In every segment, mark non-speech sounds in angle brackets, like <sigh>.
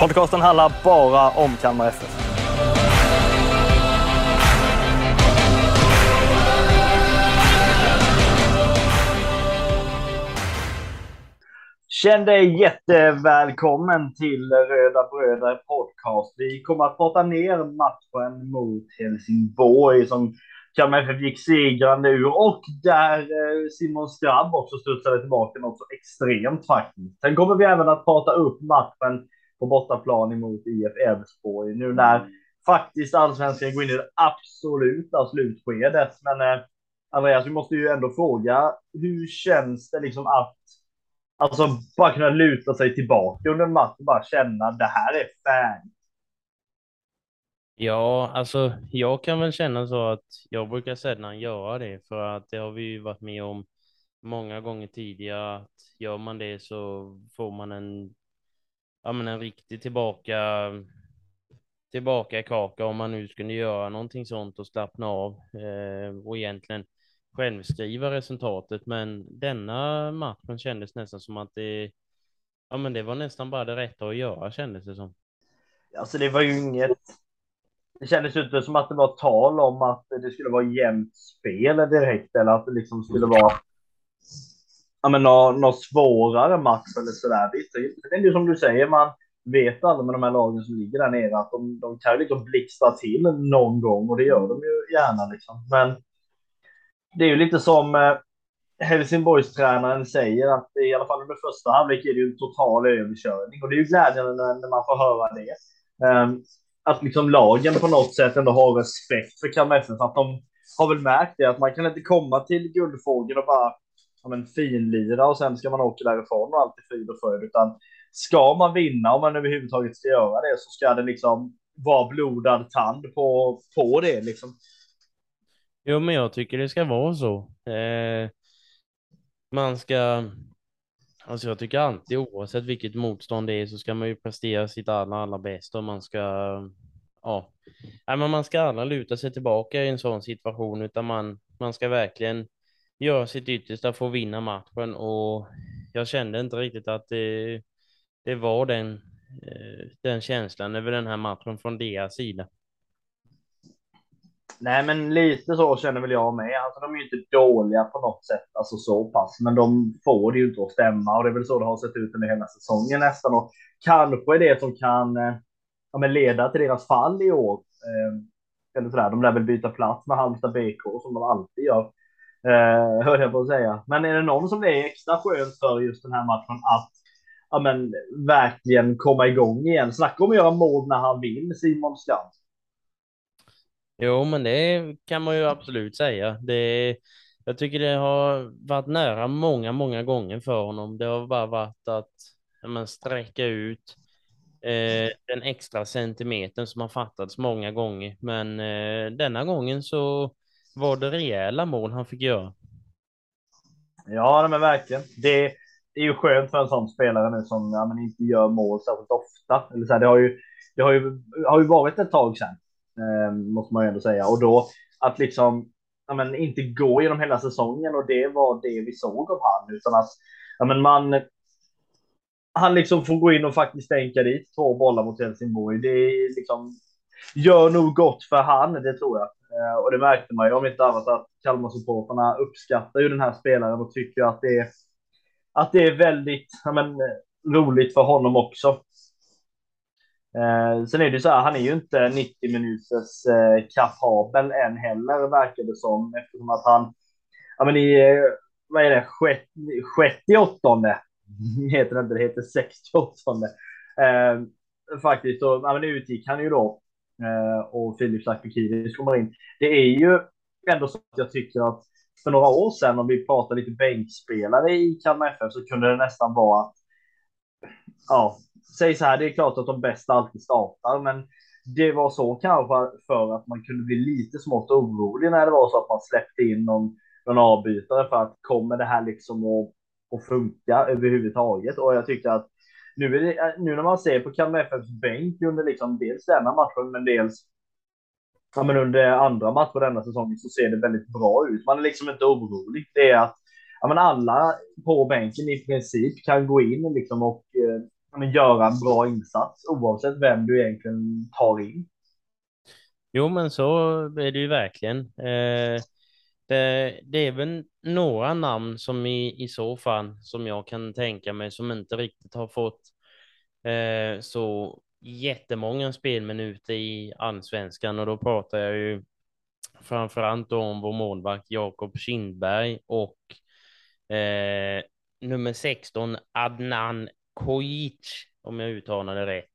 Podcasten handlar bara om Kalmar FF. Känn dig jättevälkommen till Röda Bröder Podcast. Vi kommer att prata ner matchen mot Helsingborg som Kalmar FF gick segrande ur och där eh, Simon Skrabb också studsade tillbaka något så extremt faktiskt. Sen kommer vi även att prata upp matchen på bortaplan emot IF Elfsborg nu när faktiskt allsvenskan går in i det absoluta slutskedet. Men eh, Andreas, vi måste ju ändå fråga, hur känns det liksom att Alltså bara kunna luta sig tillbaka under en match och bara känna det här är färdigt. Ja, alltså jag kan väl känna så att jag brukar sällan göra det för att det har vi ju varit med om många gånger tidigare att gör man det så får man en, ja men en riktig tillbaka, tillbaka i kaka om man nu skulle göra någonting sånt och slappna av eh, och egentligen självskriva resultatet. Men denna matchen kändes nästan som att det, ja men det var nästan bara det rätta att göra kändes det som. Alltså det var ju inget. Det kändes inte som att det var tal om att det skulle vara jämnt spel direkt eller att det liksom skulle vara. Ja, men någon, någon svårare match eller sådär. Det är ju som du säger, man vet aldrig med de här lagen som ligger där nere att de, de kan ju liksom blixtra till någon gång och det gör de ju gärna liksom. Men det är ju lite som eh, Helsingborgs tränaren säger att i alla fall under första halvlek är det ju en total överkörning och det är ju glädjande när, när man får höra det. Um, att liksom lagen på något sätt ändå har respekt för Kalmar FF, att de har väl märkt det att man kan inte komma till Guldfågeln och bara som en finlira och sen ska man åka därifrån och allt är frid och fröjd, utan ska man vinna, om man överhuvudtaget ska göra det, så ska det liksom vara blodad tand på, på det liksom. Jo, men jag tycker det ska vara så. Eh, man ska, alltså jag tycker alltid oavsett vilket motstånd det är så ska man ju prestera sitt allra, allra bästa och man ska, ja, Nej, men man ska aldrig luta sig tillbaka i en sån situation utan man, man ska verkligen göra sitt yttersta för att vinna matchen och jag kände inte riktigt att det, det var den, eh, den känslan över den här matchen från deras sida. Nej, men lite så känner väl jag med. Alltså, de är ju inte dåliga på något sätt, alltså så pass, men de får det ju inte att stämma och det är väl så det har sett ut under hela säsongen nästan. Och kanske är det som kan eh, ja, men leda till deras fall i år. Eh, eller sådär. De lär väl byta plats med Halmstad BK som de alltid gör. Eh, hörde jag på att säga. Men är det någon som det är extra skönt för just den här matchen att ja, men, verkligen komma igång igen? Snacka om att göra mål när han vill, Simon Skans. Jo, men det kan man ju absolut säga. Det, jag tycker det har varit nära många, många gånger för honom. Det har bara varit att men, sträcka ut eh, den extra centimetern som har fattats många gånger. Men eh, denna gången så var det rejäla mål han fick göra. Ja, men verkligen. Det, är ju skönt för en sån spelare nu som ja, men inte gör mål särskilt ofta. Eller så här, det har ju, det har ju, har ju varit ett tag sedan eh, måste man ju ändå säga. Och då att liksom ja, men, inte gå genom hela säsongen och det var det vi såg av han, utan att ja, men man han liksom får gå in och faktiskt stänka dit två bollar mot Helsingborg. Det är liksom gör nog gott för han, det tror jag. Eh, och det märkte man ju om inte annat att Kalmar-supportrarna uppskattar ju den här spelaren och tycker att det är att det är väldigt ja, men, eh, roligt för honom också. Eh, sen är det så här, han är ju inte 90 minuters eh, kapabel än heller, verkar det som, eftersom att han, ja men i, eh, vad är det, 68 <laughs> heter det inte, det heter 68 eh, faktiskt. Och, ja, men utgick han ju då Eh, och Filip Sakukidis kommer in. Det är ju ändå så att jag tycker att för några år sedan, om vi pratar lite bänkspelare i Kalmar FF, så kunde det nästan vara ja, säg så här, det är klart att de bästa alltid startar, men det var så kanske för att man kunde bli lite smått orolig när det var så att man släppte in någon, någon avbytare för att kommer det här liksom att, att funka överhuvudtaget? Och jag tycker att nu, är det, eh, nu när man ser på Kalmar FFs bänk under liksom dels denna matchen, men dels ja, men under andra matcher denna säsongen så ser det väldigt bra ut. Man är liksom inte orolig. Det är att ja, men alla på bänken i princip kan gå in liksom och eh, göra en bra insats oavsett vem du egentligen tar in. Jo, men så är det ju verkligen. Eh, det, det, är väl några namn som i, i så fall som jag kan tänka mig som inte riktigt har fått eh, så jättemånga spelminuter i allsvenskan. Och då pratar jag ju framförallt om vår målvakt Jakob Kindberg och eh, nummer 16 Adnan Kojic, om jag uttalar det rätt,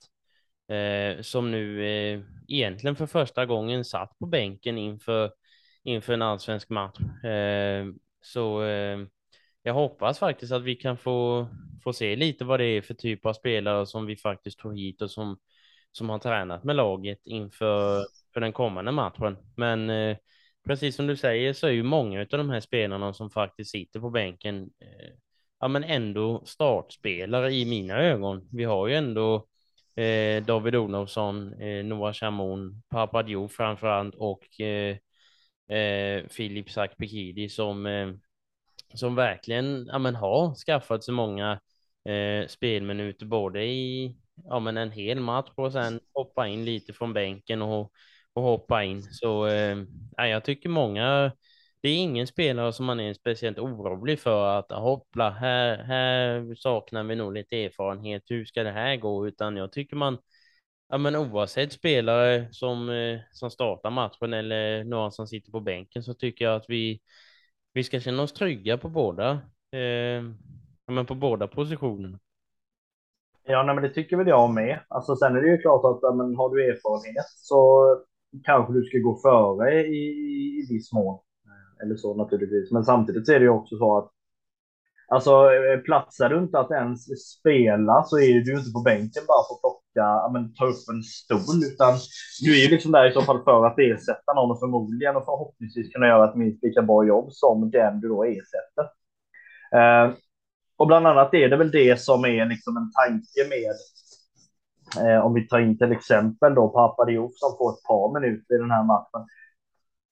eh, som nu eh, egentligen för första gången satt på bänken inför, inför en allsvensk match. Eh, så eh, jag hoppas faktiskt att vi kan få, få se lite vad det är för typ av spelare som vi faktiskt tog hit och som, som har tränat med laget inför för den kommande matchen. Men eh, precis som du säger så är ju många av de här spelarna som faktiskt sitter på bänken eh, ja, men ändå startspelare i mina ögon. Vi har ju ändå eh, David Olofsson, eh, Noah Chamon, Papadio framförallt och eh, eh, Filip Sakpikidi som eh, som verkligen ja, men har skaffat sig många eh, spelminuter både i ja, men en hel match och sen hoppa in lite från bänken och, och hoppa in. Så eh, jag tycker många, det är ingen spelare som man är speciellt orolig för att hoppla, här, här saknar vi nog lite erfarenhet, hur ska det här gå? Utan jag tycker man, ja men oavsett spelare som, eh, som startar matchen eller någon som sitter på bänken så tycker jag att vi vi ska känna oss trygga på båda, eh, men på båda positionerna. Ja, nej, men det tycker väl jag med. Alltså, sen är det ju klart att men, har du erfarenhet så kanske du ska gå före i, i viss mån. Eh, eller så naturligtvis. Men samtidigt är det ju också så att alltså eh, platsar du inte att ens spela så är du ju inte på bänken bara för att ja, men, ta upp en stol, utan du är ju liksom där i så fall för att ersätta någon och förmodligen och förhoppningsvis kunna göra ett minst lika bra jobb som den du då ersätter. Eh, och bland annat är det väl det som är liksom en tanke med eh, om vi tar in till exempel då Papa Diop som får ett par minuter i den här matchen.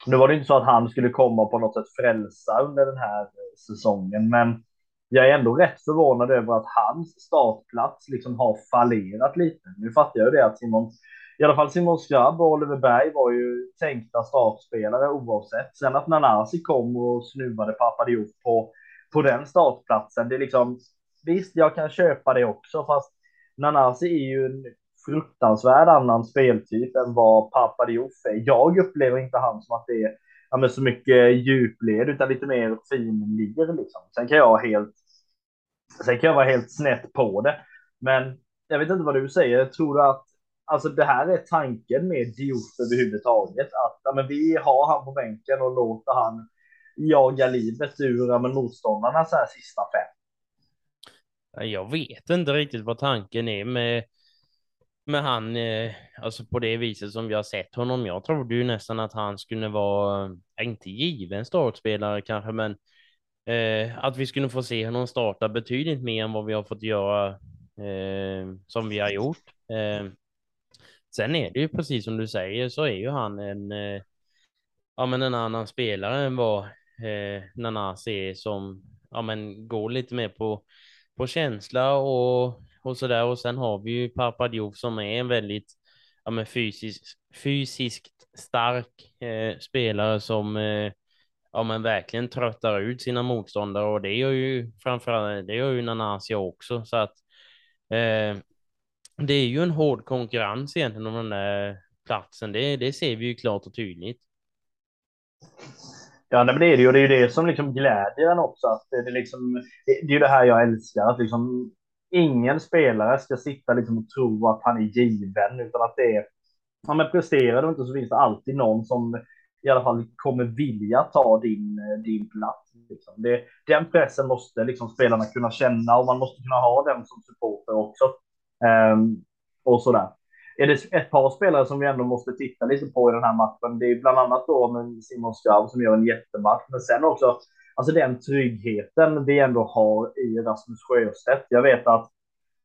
Nu var det inte så att han skulle komma på något sätt frälsa under den här eh, säsongen, men jag är ändå rätt förvånad över att hans startplats liksom har fallerat lite. Nu fattar jag ju det att Simon, i alla fall Simon Skrabb och Oliver Berg var ju tänkta startspelare oavsett. Sen att Nanasi kom och snuvade Papa Diop på, på den startplatsen, det är liksom, visst, jag kan köpa det också, fast Nanasi är ju en fruktansvärd annan speltyp än vad Papadiouf är. Jag upplever inte han som att det är ja, så mycket djupled utan lite mer finlir liksom. Sen kan jag helt Sen kan jag vara helt snett på det. Men jag vet inte vad du säger. Tror du att alltså det här är tanken med Diouf överhuvudtaget? Att ja, men vi har han på bänken och låter han jaga livet ur ja, men motståndarna så här sista fem. Jag vet inte riktigt vad tanken är med, med han, eh, alltså på det viset som jag sett honom. Jag trodde ju nästan att han skulle vara, eh, inte given startspelare kanske, men eh, att vi skulle få se honom starta betydligt mer än vad vi har fått göra eh, som vi har gjort. Eh, sen är det ju precis som du säger så är ju han en, eh, ja, men en annan spelare än vad eh, Nanasi är som ja, men går lite mer på, på känsla och, och så där. Och sen har vi ju Papadiov som är en väldigt ja, men fysisk, fysiskt stark eh, spelare som eh, ja, men verkligen tröttar ut sina motståndare och det gör ju framförallt det gör ju Nanasia också så att eh, det är ju en hård konkurrens egentligen om den där platsen. Det, det ser vi ju klart och tydligt. Ja, men det är det ju. Det är ju det som liksom glädjer en också. Att det, är liksom, det, det är ju det här jag älskar. Att liksom ingen spelare ska sitta liksom och tro att han är given, utan att det är ja, men presterar du inte så finns det alltid någon som i alla fall kommer vilja ta din, eh, din plats. Liksom. Det, den pressen måste liksom spelarna kunna känna och man måste kunna ha den som supporter också. Um, och sådär. Är det ett par spelare som vi ändå måste titta lite på i den här matchen? Det är bland annat då med Simon Skrav som gör en jättematch, men sen också alltså den tryggheten vi ändå har i Rasmus Sjöstedt. Jag vet att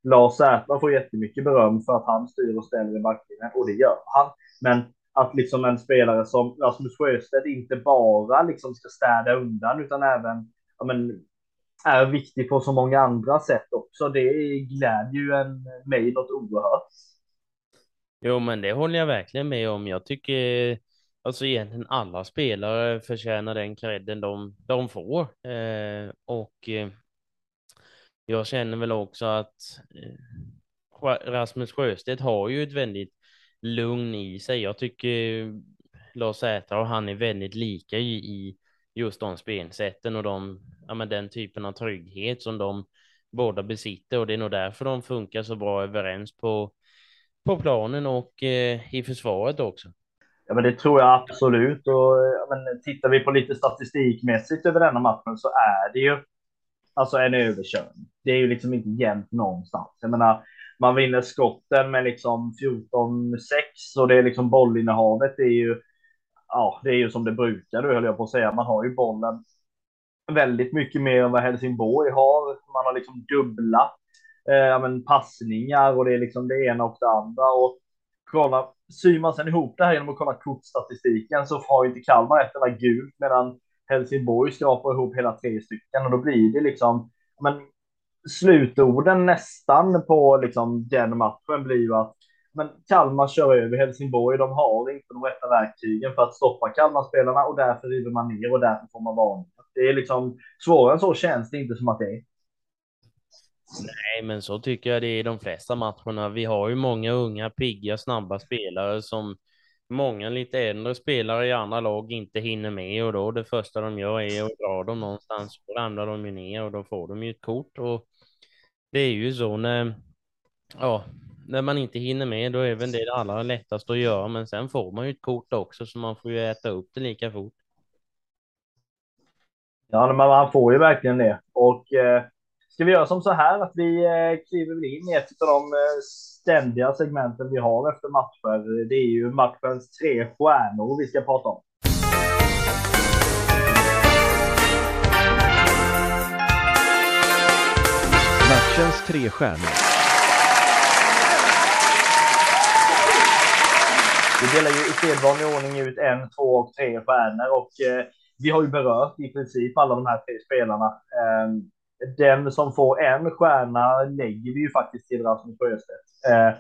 Lars Ätman får jättemycket beröm för att han styr och ställer i backlinjen och det gör han. Men att liksom en spelare som Rasmus Sjöstedt inte bara liksom ska städa undan utan även ja, men, är viktig på så många andra sätt också. Det glädjer ju en, mig något oerhört. Jo, men det håller jag verkligen med om. Jag tycker alltså egentligen alla spelare förtjänar den credden de, de får. Eh, och eh, jag känner väl också att eh, Rasmus Sjöstedt har ju ett väldigt lugn i sig. Jag tycker Lars Sätra och han är väldigt lika i, i just de spelsätten och de, ja, men den typen av trygghet som de båda besitter och det är nog därför de funkar så bra överens på, på planen och eh, i försvaret också. Ja, men det tror jag absolut. Och ja, men tittar vi på lite statistikmässigt över denna matchen så är det ju alltså en överkörning. Det är ju liksom inte jämnt någonstans. Jag menar, man vinner skotten med liksom 14-6 och det är liksom bollinnehavet. Det är ju, ja, det är ju som det brukar, då höll jag på att säga. Man har ju bollen väldigt mycket mer än vad Helsingborg har. Man har liksom dubbla eh, men passningar och det är liksom det ena och det andra. Och kolla, syr man sen ihop det här genom att kolla kortstatistiken så har inte Kalmar ett enda gult medan Helsingborg skrapar ihop hela tre stycken och då blir det liksom, men slutorden nästan på liksom den matchen blir ju att men Kalmar kör över Helsingborg. De har inte de rätta verktygen för att stoppa Kalmarspelarna och därför river man ner och därför får man varning. Det är liksom svårare än så känns det inte som att det är. Nej, men så tycker jag det är i de flesta matcherna. Vi har ju många unga, pigga, snabba spelare som många lite äldre spelare i andra lag inte hinner med och då det första de gör är att dra dem någonstans. Då ramlar de ju ner och då får de ju ett kort och det är ju så när, ja, när man inte hinner med, då är väl det det allra lättaste att göra, men sen får man ju ett kort också, så man får ju äta upp det lika fort. Ja, men man får ju verkligen det. Och eh, ska vi göra som så här att vi eh, kliver in i ett av de eh, ständiga segmenten vi har efter matcher. Det är ju matchens tre stjärnor vi ska prata om. Matchens tre stjärnor. Vi delar ju i sedvanlig ordning ut en, två och tre stjärnor och eh, vi har ju berört i princip alla de här tre spelarna. Eh, den som får en stjärna lägger vi ju faktiskt till Rasmus Sjöstedt. Eh,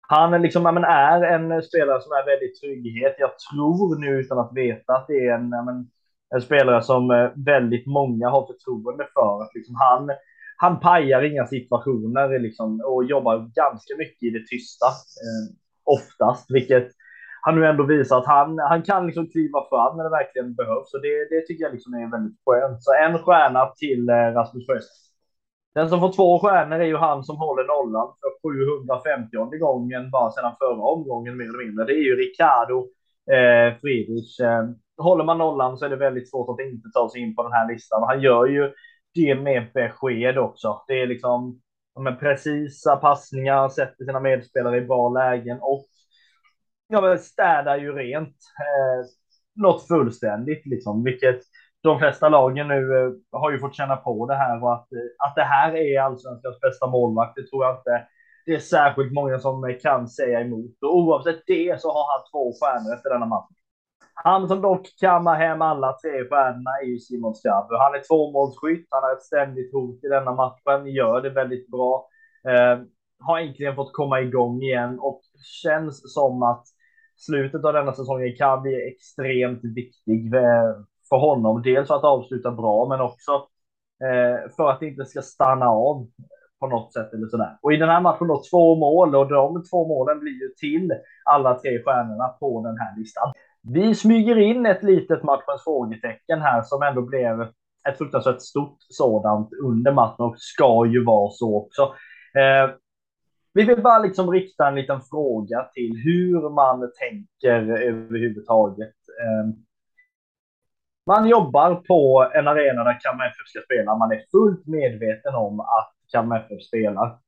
han liksom, men, är en spelare som är väldigt trygghet. Jag tror nu utan att veta att det är en, men, en spelare som eh, väldigt många har förtroende för. Att liksom han, han pajar inga situationer liksom, och jobbar ganska mycket i det tysta. Eh, oftast, vilket han nu ändå visar att han, han kan liksom kliva fram när det verkligen behövs. Och det, det tycker jag liksom är väldigt skönt. Så en stjärna till eh, Rasmus Sjöstedt. Den som får två stjärnor är ju han som håller nollan för 750 gången bara sedan förra omgången mer eller mindre. Det är ju Ricardo eh, Friedrich. Eh, håller man nollan så är det väldigt svårt att inte ta sig in på den här listan. Han gör ju Ge mer besked också. Det är liksom med precisa passningar, sätter sina medspelare i bra lägen och ja, städar ju rent. Eh, något fullständigt liksom, vilket de flesta lagen nu eh, har ju fått känna på det här och att, eh, att det här är allsvenskans bästa målvakt. Det tror jag inte det är särskilt många som eh, kan säga emot. Och oavsett det så har han två stjärnor efter denna match. Han som dock kammar hem alla tre stjärnorna är ju Simon Skarbu. Han är tvåmålsskytt, han har ett ständigt hot i denna matchen, gör det väldigt bra. Eh, har äntligen fått komma igång igen och känns som att slutet av denna säsongen kan bli extremt viktig eh, för honom. Dels för att avsluta bra, men också eh, för att det inte ska stanna av på något sätt eller sådär. Och i den här matchen då två mål och de två målen blir ju till alla tre stjärnorna på den här listan. Vi smyger in ett litet matchens frågetecken här som ändå blev ett fruktansvärt stort sådant under matchen och ska ju vara så också. Eh, vi vill bara liksom rikta en liten fråga till hur man tänker överhuvudtaget. Eh, man jobbar på en arena där Kalmar FF ska spela. Man är fullt medveten om att Kalmar FF spelar.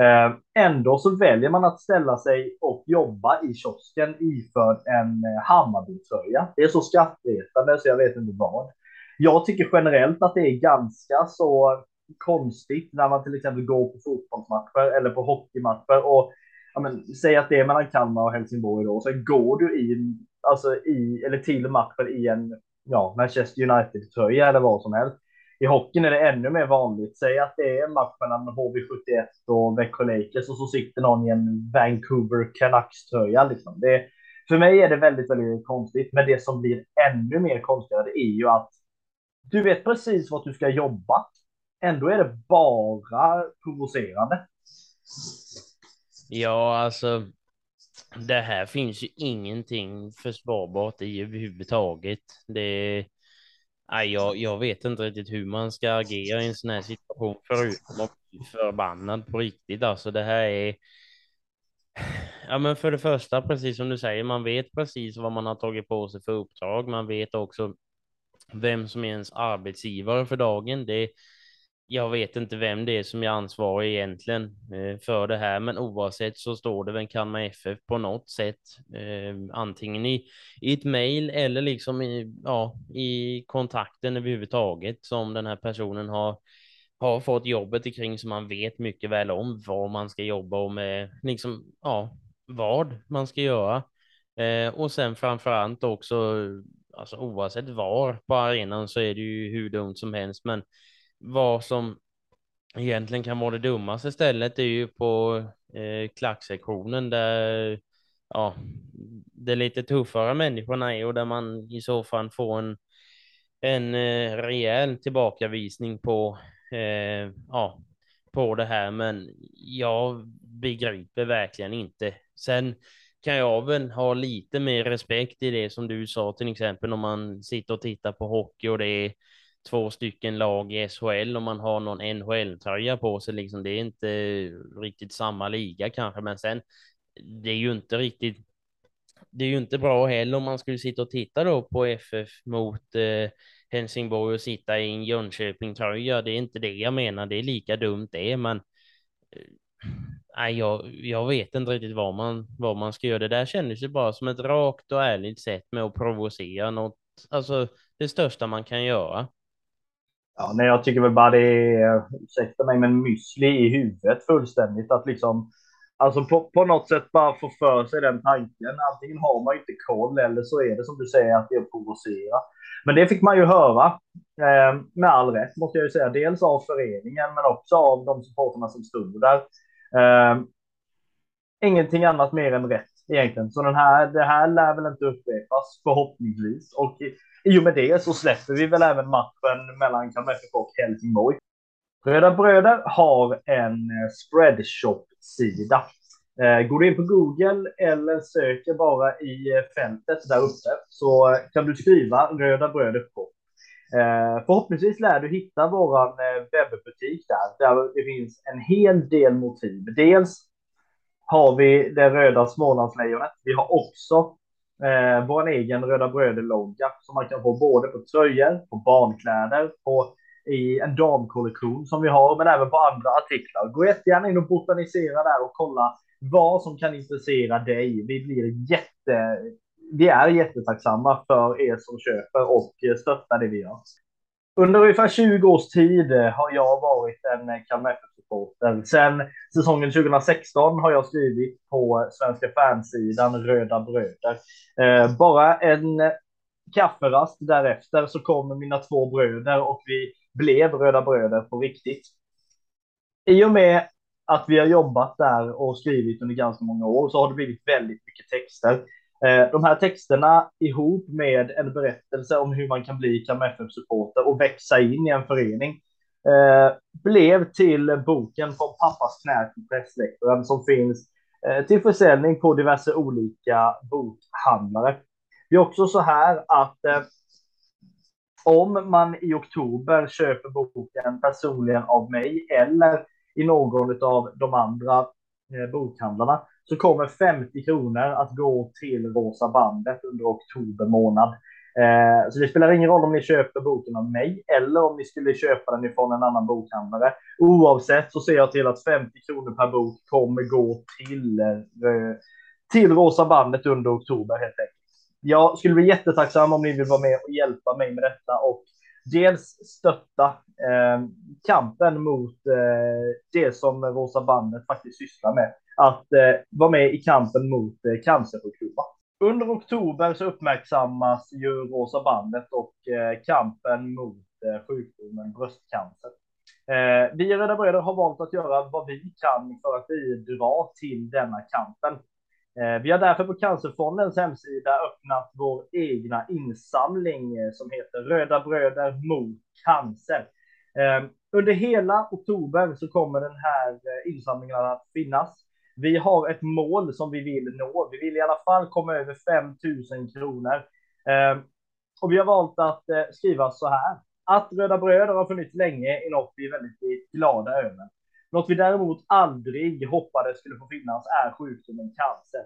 Eh, ändå så väljer man att ställa sig och jobba i kiosken iförd en eh, Hammarbytröja. Det är så skrattretande så jag vet inte vad. Jag tycker generellt att det är ganska så konstigt när man till exempel går på fotbollsmatcher eller på hockeymatcher och ja, men, säg att det är mellan Kalmar och Helsingborg då, så går du i, alltså i, eller till matchen i en ja, Manchester United-tröja eller vad som helst. I hockeyn är det ännu mer vanligt. Säg att det är en match mellan HV71 och Växjö Lakers och så sitter någon i en Vancouver Canucks-tröja. Liksom. Det, för mig är det väldigt, väldigt konstigt. Men det som blir ännu mer konstigt är ju att du vet precis vad du ska jobba. Ändå är det bara provocerande. Ja, alltså. Det här finns ju ingenting försvarbart i överhuvudtaget. Det Nej, jag, jag vet inte riktigt hur man ska agera i en sån här situation förutom att bli förbannad på riktigt. Alltså det här är. Ja, men för det första, precis som du säger, man vet precis vad man har tagit på sig för uppdrag. Man vet också vem som är ens arbetsgivare för dagen. Det, jag vet inte vem det är som är ansvarig egentligen eh, för det här, men oavsett så står det väl Kalmar FF på något sätt, eh, antingen i, i ett mejl eller liksom i, ja, i kontakten överhuvudtaget som den här personen har, har fått jobbet kring så man vet mycket väl om vad man ska jobba och eh, med, liksom, ja, vad man ska göra. Och sen framför allt också, alltså oavsett var på arenan så är det ju hur dumt som helst, men vad som egentligen kan vara det dummaste stället är ju på eh, klacksektionen där ja, det lite tuffare människorna är och där man i så fall får en, en eh, rejäl tillbakavisning på, eh, ja, på det här. Men jag begriper verkligen inte. Sen kan jag väl ha lite mer respekt i det som du sa, till exempel om man sitter och tittar på hockey och det är två stycken lag i SHL och man har någon NHL-tröja på sig. Liksom, det är inte riktigt samma liga kanske, men sen det är ju inte riktigt. Det är ju inte bra heller om man skulle sitta och titta då på FF mot eh, Helsingborg och sitta i en Jönköping-tröja. Det är inte det jag menar. Det är lika dumt det, men. Eh, nej, jag, jag vet inte riktigt vad man, vad man ska göra. Det där kändes ju bara som ett rakt och ärligt sätt med att provocera något, alltså det största man kan göra. Ja, nej, jag tycker väl bara det är, ursäkta mig, men müsli i huvudet fullständigt. Att liksom, alltså på, på något sätt bara få för sig den tanken. Antingen har man inte koll eller så är det som du säger att det är att provocera. Men det fick man ju höra eh, med all rätt måste jag ju säga. Dels av föreningen men också av de supporterna som stod där. Eh, ingenting annat mer än rätt egentligen. Så den här, det här lär väl inte upprepas förhoppningsvis. Och i och med det så släpper vi väl även matchen mellan Kalmar FF och Helsingborg. Röda Bröder har en eh, spreadshop-sida. Eh, går du in på Google eller söker bara i eh, fältet där uppe så kan du skriva Röda Bröder shop. Förhoppningsvis lär du hitta vår webbutik där, där det finns en hel del motiv. Dels har vi det röda Smålandslejonet. Vi har också eh, vår egen Röda Bröder-logga som man kan få både på tröjor, på barnkläder, på i en damkollektion som vi har, men även på andra artiklar. Gå jättegärna in och botanisera där och kolla vad som kan intressera dig. Vi blir jätte, vi är jättetacksamma för er som köper och stöttar det vi gör. Under ungefär 20 års tid eh, har jag varit en eh, Kalmar FF-supporter. Sen säsongen 2016 har jag skrivit på eh, svenska fansidan Röda Bröder. Eh, bara en kafferast därefter så kom mina två bröder och vi blev Röda Bröder på riktigt. I och med att vi har jobbat där och skrivit under ganska många år så har det blivit väldigt mycket texter. Eh, de här texterna ihop med en berättelse om hur man kan bli Kalmar supporter och växa in i en förening eh, blev till boken Från pappas knä till pressläktaren som finns eh, till försäljning på diverse olika bokhandlare. Det är också så här att om man i oktober köper boken personligen av mig eller i någon av de andra Eh, bokhandlarna så kommer 50 kronor att gå till Rosa bandet under oktober månad. Eh, så det spelar ingen roll om ni köper boken av mig eller om ni skulle köpa den ifrån en annan bokhandlare. Oavsett så ser jag till att 50 kronor per bok kommer gå till, eh, till Rosa bandet under oktober helt enkelt. Jag skulle bli jättetacksam om ni vill vara med och hjälpa mig med detta och dels stötta eh, kampen mot eh, det som Rosa bandet faktiskt sysslar med. Att eh, vara med i kampen mot eh, cancersjukdomar. Under oktober så uppmärksammas ju Rosa bandet och eh, kampen mot eh, sjukdomen bröstcancer. Eh, vi i Röda Bröder har valt att göra vad vi kan för att bidra till denna kampen. Eh, vi har därför på Cancerfondens hemsida öppnat vår egna insamling eh, som heter Röda bröder mot cancer. Eh, under hela oktober så kommer den här insamlingen att finnas. Vi har ett mål som vi vill nå. Vi vill i alla fall komma över 5 000 kronor. Och vi har valt att skriva så här. Att Röda bröder har funnits länge är något vi är väldigt glada över. Något vi däremot aldrig hoppades skulle få finnas är sjukdomen cancer.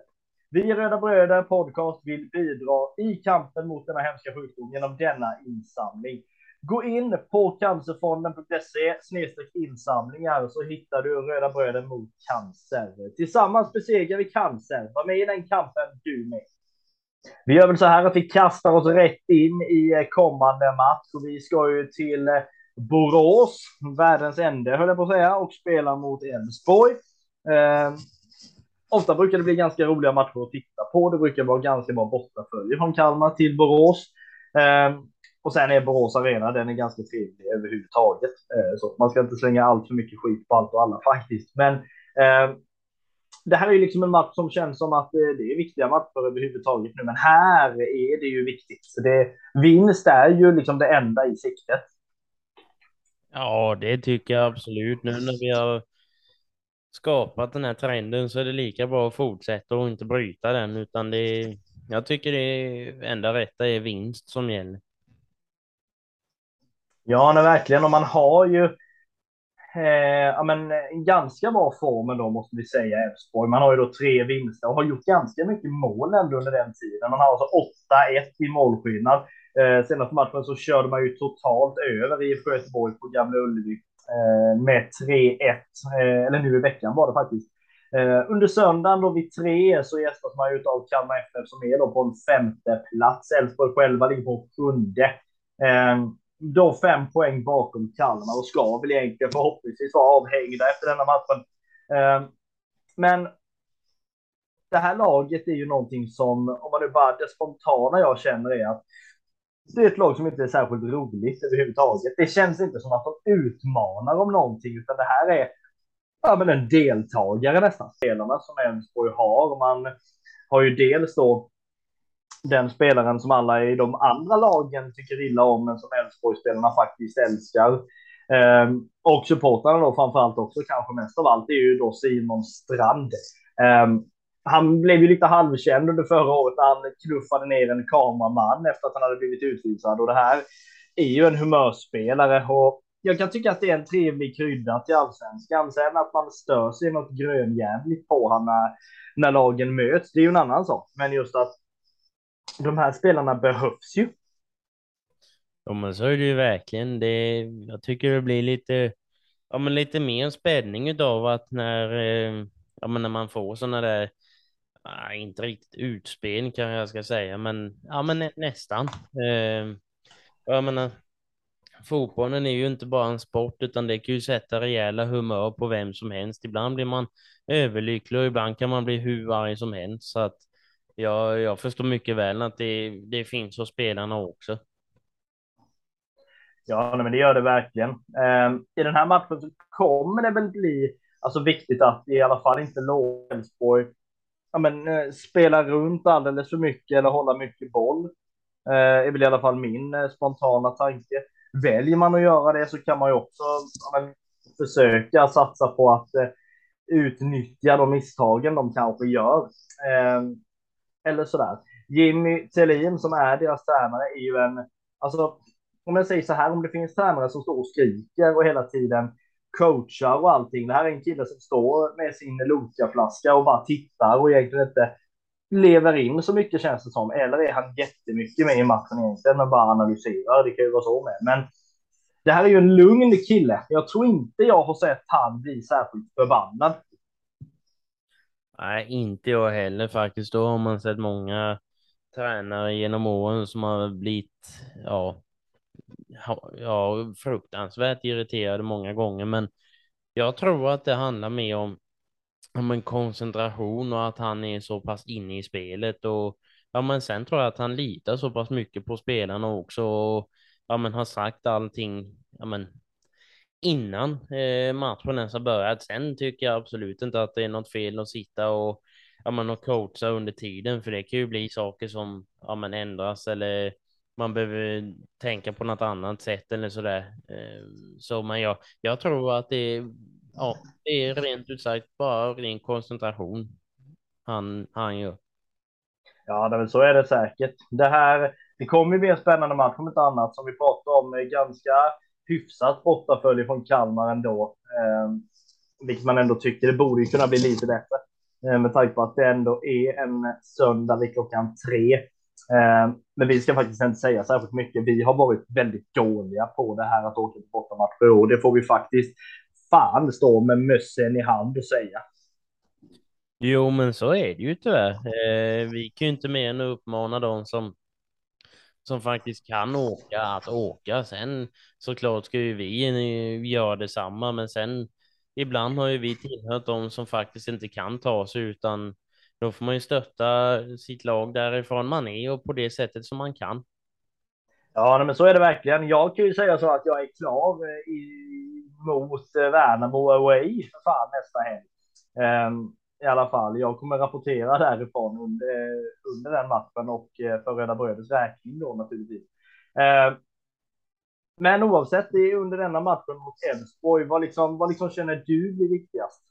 Vi i Röda Bröder Podcast vill bidra i kampen mot denna hemska sjukdom genom denna insamling. Gå in på cancerfonden.se insamlingar så hittar du Röda Bröder mot cancer. Tillsammans besegrar vi cancer. Var med i den kampen du med. Vi gör väl så här att vi kastar oss rätt in i eh, kommande match och vi ska ju till eh, Borås, världens ände höll jag på att säga, och spelar mot Elfsborg. Eh, ofta brukar det bli ganska roliga matcher att titta på. Det brukar vara ganska bra bortafölje från Kalmar till Borås. Eh, och sen är Borås arena, den är ganska trevlig överhuvudtaget. Eh, så man ska inte slänga allt för mycket skit på allt och alla faktiskt. Men eh, det här är ju liksom en match som känns som att eh, det är viktiga matcher överhuvudtaget nu, men här är det ju viktigt. Så det, vinst är ju liksom det enda i siktet. Ja, det tycker jag absolut. Nu när vi har skapat den här trenden så är det lika bra att fortsätta och inte bryta den, utan det är, jag tycker det enda rätta är vinst som gäller. Ja, nej, verkligen. Och man har ju eh, ja, men, en ganska bra form då måste vi säga, Elfsborg. Man har ju då tre vinster och har gjort ganska mycket mål ändå under den tiden. Man har alltså 8-1 i målskillnad. Eh, senaste matchen så körde man ju totalt över IFK Göteborg på Gamla Ullevi eh, med 3-1, eh, eller nu i veckan var det faktiskt. Eh, under söndagen då vid tre så gästas man ju av Kalmar FF som är då på en femte plats. Elfsborg själva ligger på sjunde. Eh, då fem poäng bakom Kalmar och ska väl egentligen förhoppningsvis vara avhängda efter denna matchen. Eh, men det här laget är ju någonting som, om man nu bara det spontana jag känner är att det är ett lag som inte är särskilt roligt överhuvudtaget. Det känns inte som att de utmanar om någonting, utan det här är ja, men en deltagare nästan. Spelarna som Elfsborg har. Man har ju dels då den spelaren som alla i de andra lagen tycker illa om, men som Elfsborg-spelarna faktiskt älskar. Ehm, och supportrarna då framförallt också, kanske mest av allt, är ju då Simon Strand. Ehm, han blev ju lite halvkänd under förra året när han knuffade ner en kameraman efter att han hade blivit utvisad. Och det här är ju en humörspelare. Och jag kan tycka att det är en trevlig krydda till allsvenskan. Sen att man stör sig något grönjävligt på honom när, när lagen möts, det är ju en annan sak. Men just att de här spelarna behövs ju. Ja, men så är det ju verkligen. Det, jag tycker det blir lite, ja, men lite mer spänning av att när, eh, ja, men när man får sådana där Nej, inte riktigt utspel kan jag ska säga, men, ja, men nä nästan. Eh, jag menar, fotbollen är ju inte bara en sport, utan det kan ju sätta rejäla humör på vem som helst. Ibland blir man överlycklig och ibland kan man bli hur arg som helst. Så att jag, jag förstår mycket väl att det, det finns hos spelarna också. Ja, men det gör det verkligen. Eh, I den här matchen så kommer det väl bli alltså, viktigt att i alla fall inte låta Elfsborg ja, men, eh, spela runt alldeles för mycket eller hålla mycket boll. Eh, är väl i alla fall min eh, spontana tanke. Väljer man att göra det så kan man ju också ja, men, försöka satsa på att eh, utnyttja de misstagen de kanske gör. Eh, eller sådär. Jimmy Thelin som är deras tränare är ju en, alltså om jag säger så här, om det finns tränare som står och skriker och hela tiden coachar och allting. Det här är en kille som står med sin Loka-flaska och bara tittar och egentligen inte lever in så mycket känns det som. Eller är han jättemycket med i matchen egentligen, men bara analyserar. Det kan ju vara så med. Men det här är ju en lugn kille. Jag tror inte jag har sett han bli särskilt förbannad. Nej, inte jag heller faktiskt. Då har man sett många tränare genom åren som har blivit, ja, ja, fruktansvärt irriterade många gånger. Men jag tror att det handlar mer om, om en koncentration och att han är så pass inne i spelet. Och ja, men sen tror jag att han litar så pass mycket på spelarna också. Och, ja, men har sagt allting, ja, men innan eh, matchen ens har börjat. Sen tycker jag absolut inte att det är något fel att sitta och ja, man och coacha under tiden, för det kan ju bli saker som ja, man ändras eller man behöver tänka på något annat sätt eller så där. Eh, så men jag, jag tror att det är, ja, det är rent ut sagt bara ren koncentration han, han gör. Ja, men så är det säkert. Det här, det kommer bli en spännande match om ett annat som vi pratar om eh, ganska hyfsat bortafölje från Kalmar ändå. Eh, vilket man ändå tycker det borde kunna bli lite bättre. Eh, med tanke på att det ändå är en söndag vid klockan tre. Eh, men vi ska faktiskt inte säga särskilt mycket. Vi har varit väldigt dåliga på det här att åka på bortamatcher och det får vi faktiskt fan stå med mössen i hand och säga. Jo, men så är det ju tyvärr. Eh, vi kan ju inte mer än uppmana dem som som faktiskt kan åka att åka. Sen såklart ska ju vi göra detsamma, men sen ibland har ju vi tillhört de som faktiskt inte kan ta sig utan då får man ju stötta sitt lag därifrån man är och på det sättet som man kan. Ja, men så är det verkligen. Jag kan ju säga så att jag är klar eh, i, mot eh, Värnamo away för fan nästa helg. Um, I alla fall, jag kommer rapportera därifrån under, eh, under den matchen och för Röda Bröders räkning då naturligtvis. Um, men oavsett, det är under denna matchen mot Elfsborg. Vad liksom, vad liksom känner du blir viktigast?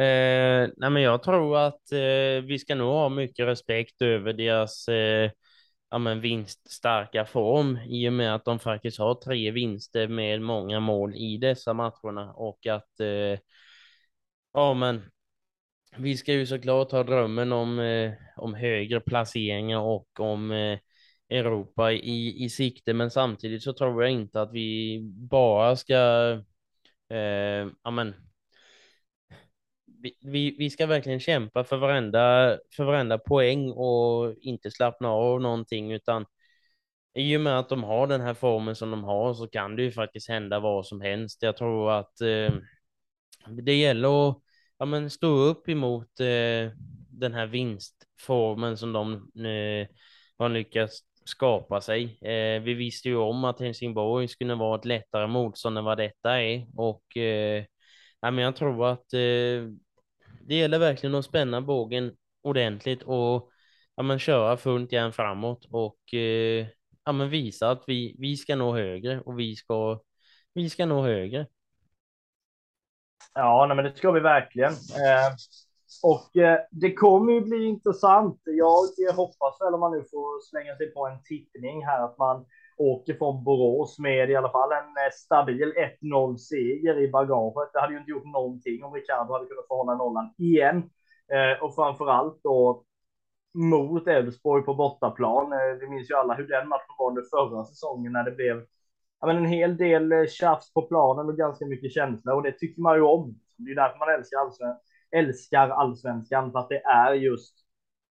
Eh, nej men jag tror att eh, vi ska nog ha mycket respekt över deras eh, ja, men vinststarka form i och med att de faktiskt har tre vinster med många mål i dessa matcherna och att eh, ja, men vi ska ju såklart ha drömmen om, eh, om högre placeringar och om eh, Europa i, i sikte, men samtidigt så tror jag inte att vi bara ska eh, ja, men, vi, vi ska verkligen kämpa för varenda, för varenda poäng och inte slappna av någonting, utan i och med att de har den här formen som de har så kan det ju faktiskt hända vad som helst. Jag tror att eh, det gäller att ja, men stå upp emot eh, den här vinstformen som de eh, har lyckats skapa sig. Eh, vi visste ju om att Helsingborg skulle vara ett lättare motstånd än vad detta är och eh, ja, men jag tror att eh, det gäller verkligen att spänna bågen ordentligt och ja, men köra fullt järn framåt och eh, ja, men visa att vi, vi ska nå högre och vi ska, vi ska nå högre. Ja, nej, men det ska vi verkligen. Eh, och eh, det kommer ju bli intressant. Jag hoppas väl om man nu får slänga sig på en tippning här att man åker från Borås med i alla fall en eh, stabil 1-0 seger i bagaget. Det hade ju inte gjort någonting om Ricardo hade kunnat få hålla nollan igen. Eh, och framför allt då mot Elfsborg på bortaplan. Eh, vi minns ju alla hur den matchen var under förra säsongen när det blev ja, men en hel del eh, tjafs på planen och ganska mycket känsla och det tycker man ju om. Det är därför man älskar allsvenskan, älskar allsvenskan för att det är just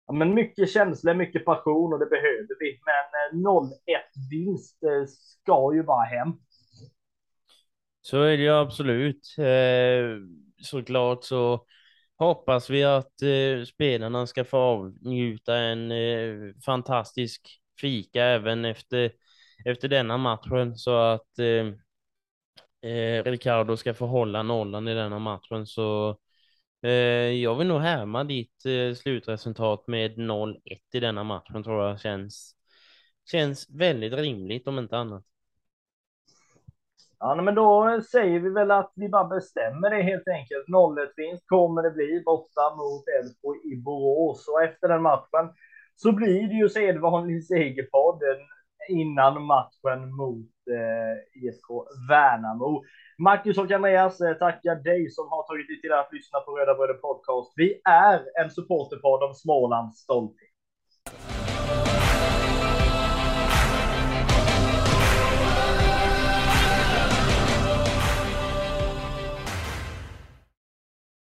ja, men mycket känslor, mycket passion och det behöver vi. Men eh, 0-1-vinst, eh, ska ju bara hem. Så är det ju absolut. Eh, såklart så hoppas vi att spelarna ska få avnjuta en fantastisk fika även efter, efter denna matchen så att eh, eh, Ricardo ska få hålla nollan i denna matchen så Eh, Eh, jag vill nog härma ditt eh, slutresultat med 0-1 i denna matchen tror jag känns, känns väldigt rimligt om inte annat. Ja, men då säger vi väl att vi bara bestämmer det helt enkelt. 0-1 vinst kommer det bli borta mot Elfsborg i Borås och efter den matchen så blir det ju sedvanlig segerpodd innan matchen mot eh, ISK Värnamo. Marcus och Andreas eh, tackar dig som har tagit dig till att lyssna på Röda Bröder Podcast. Vi är en supporterpodd om Smålands stolthet.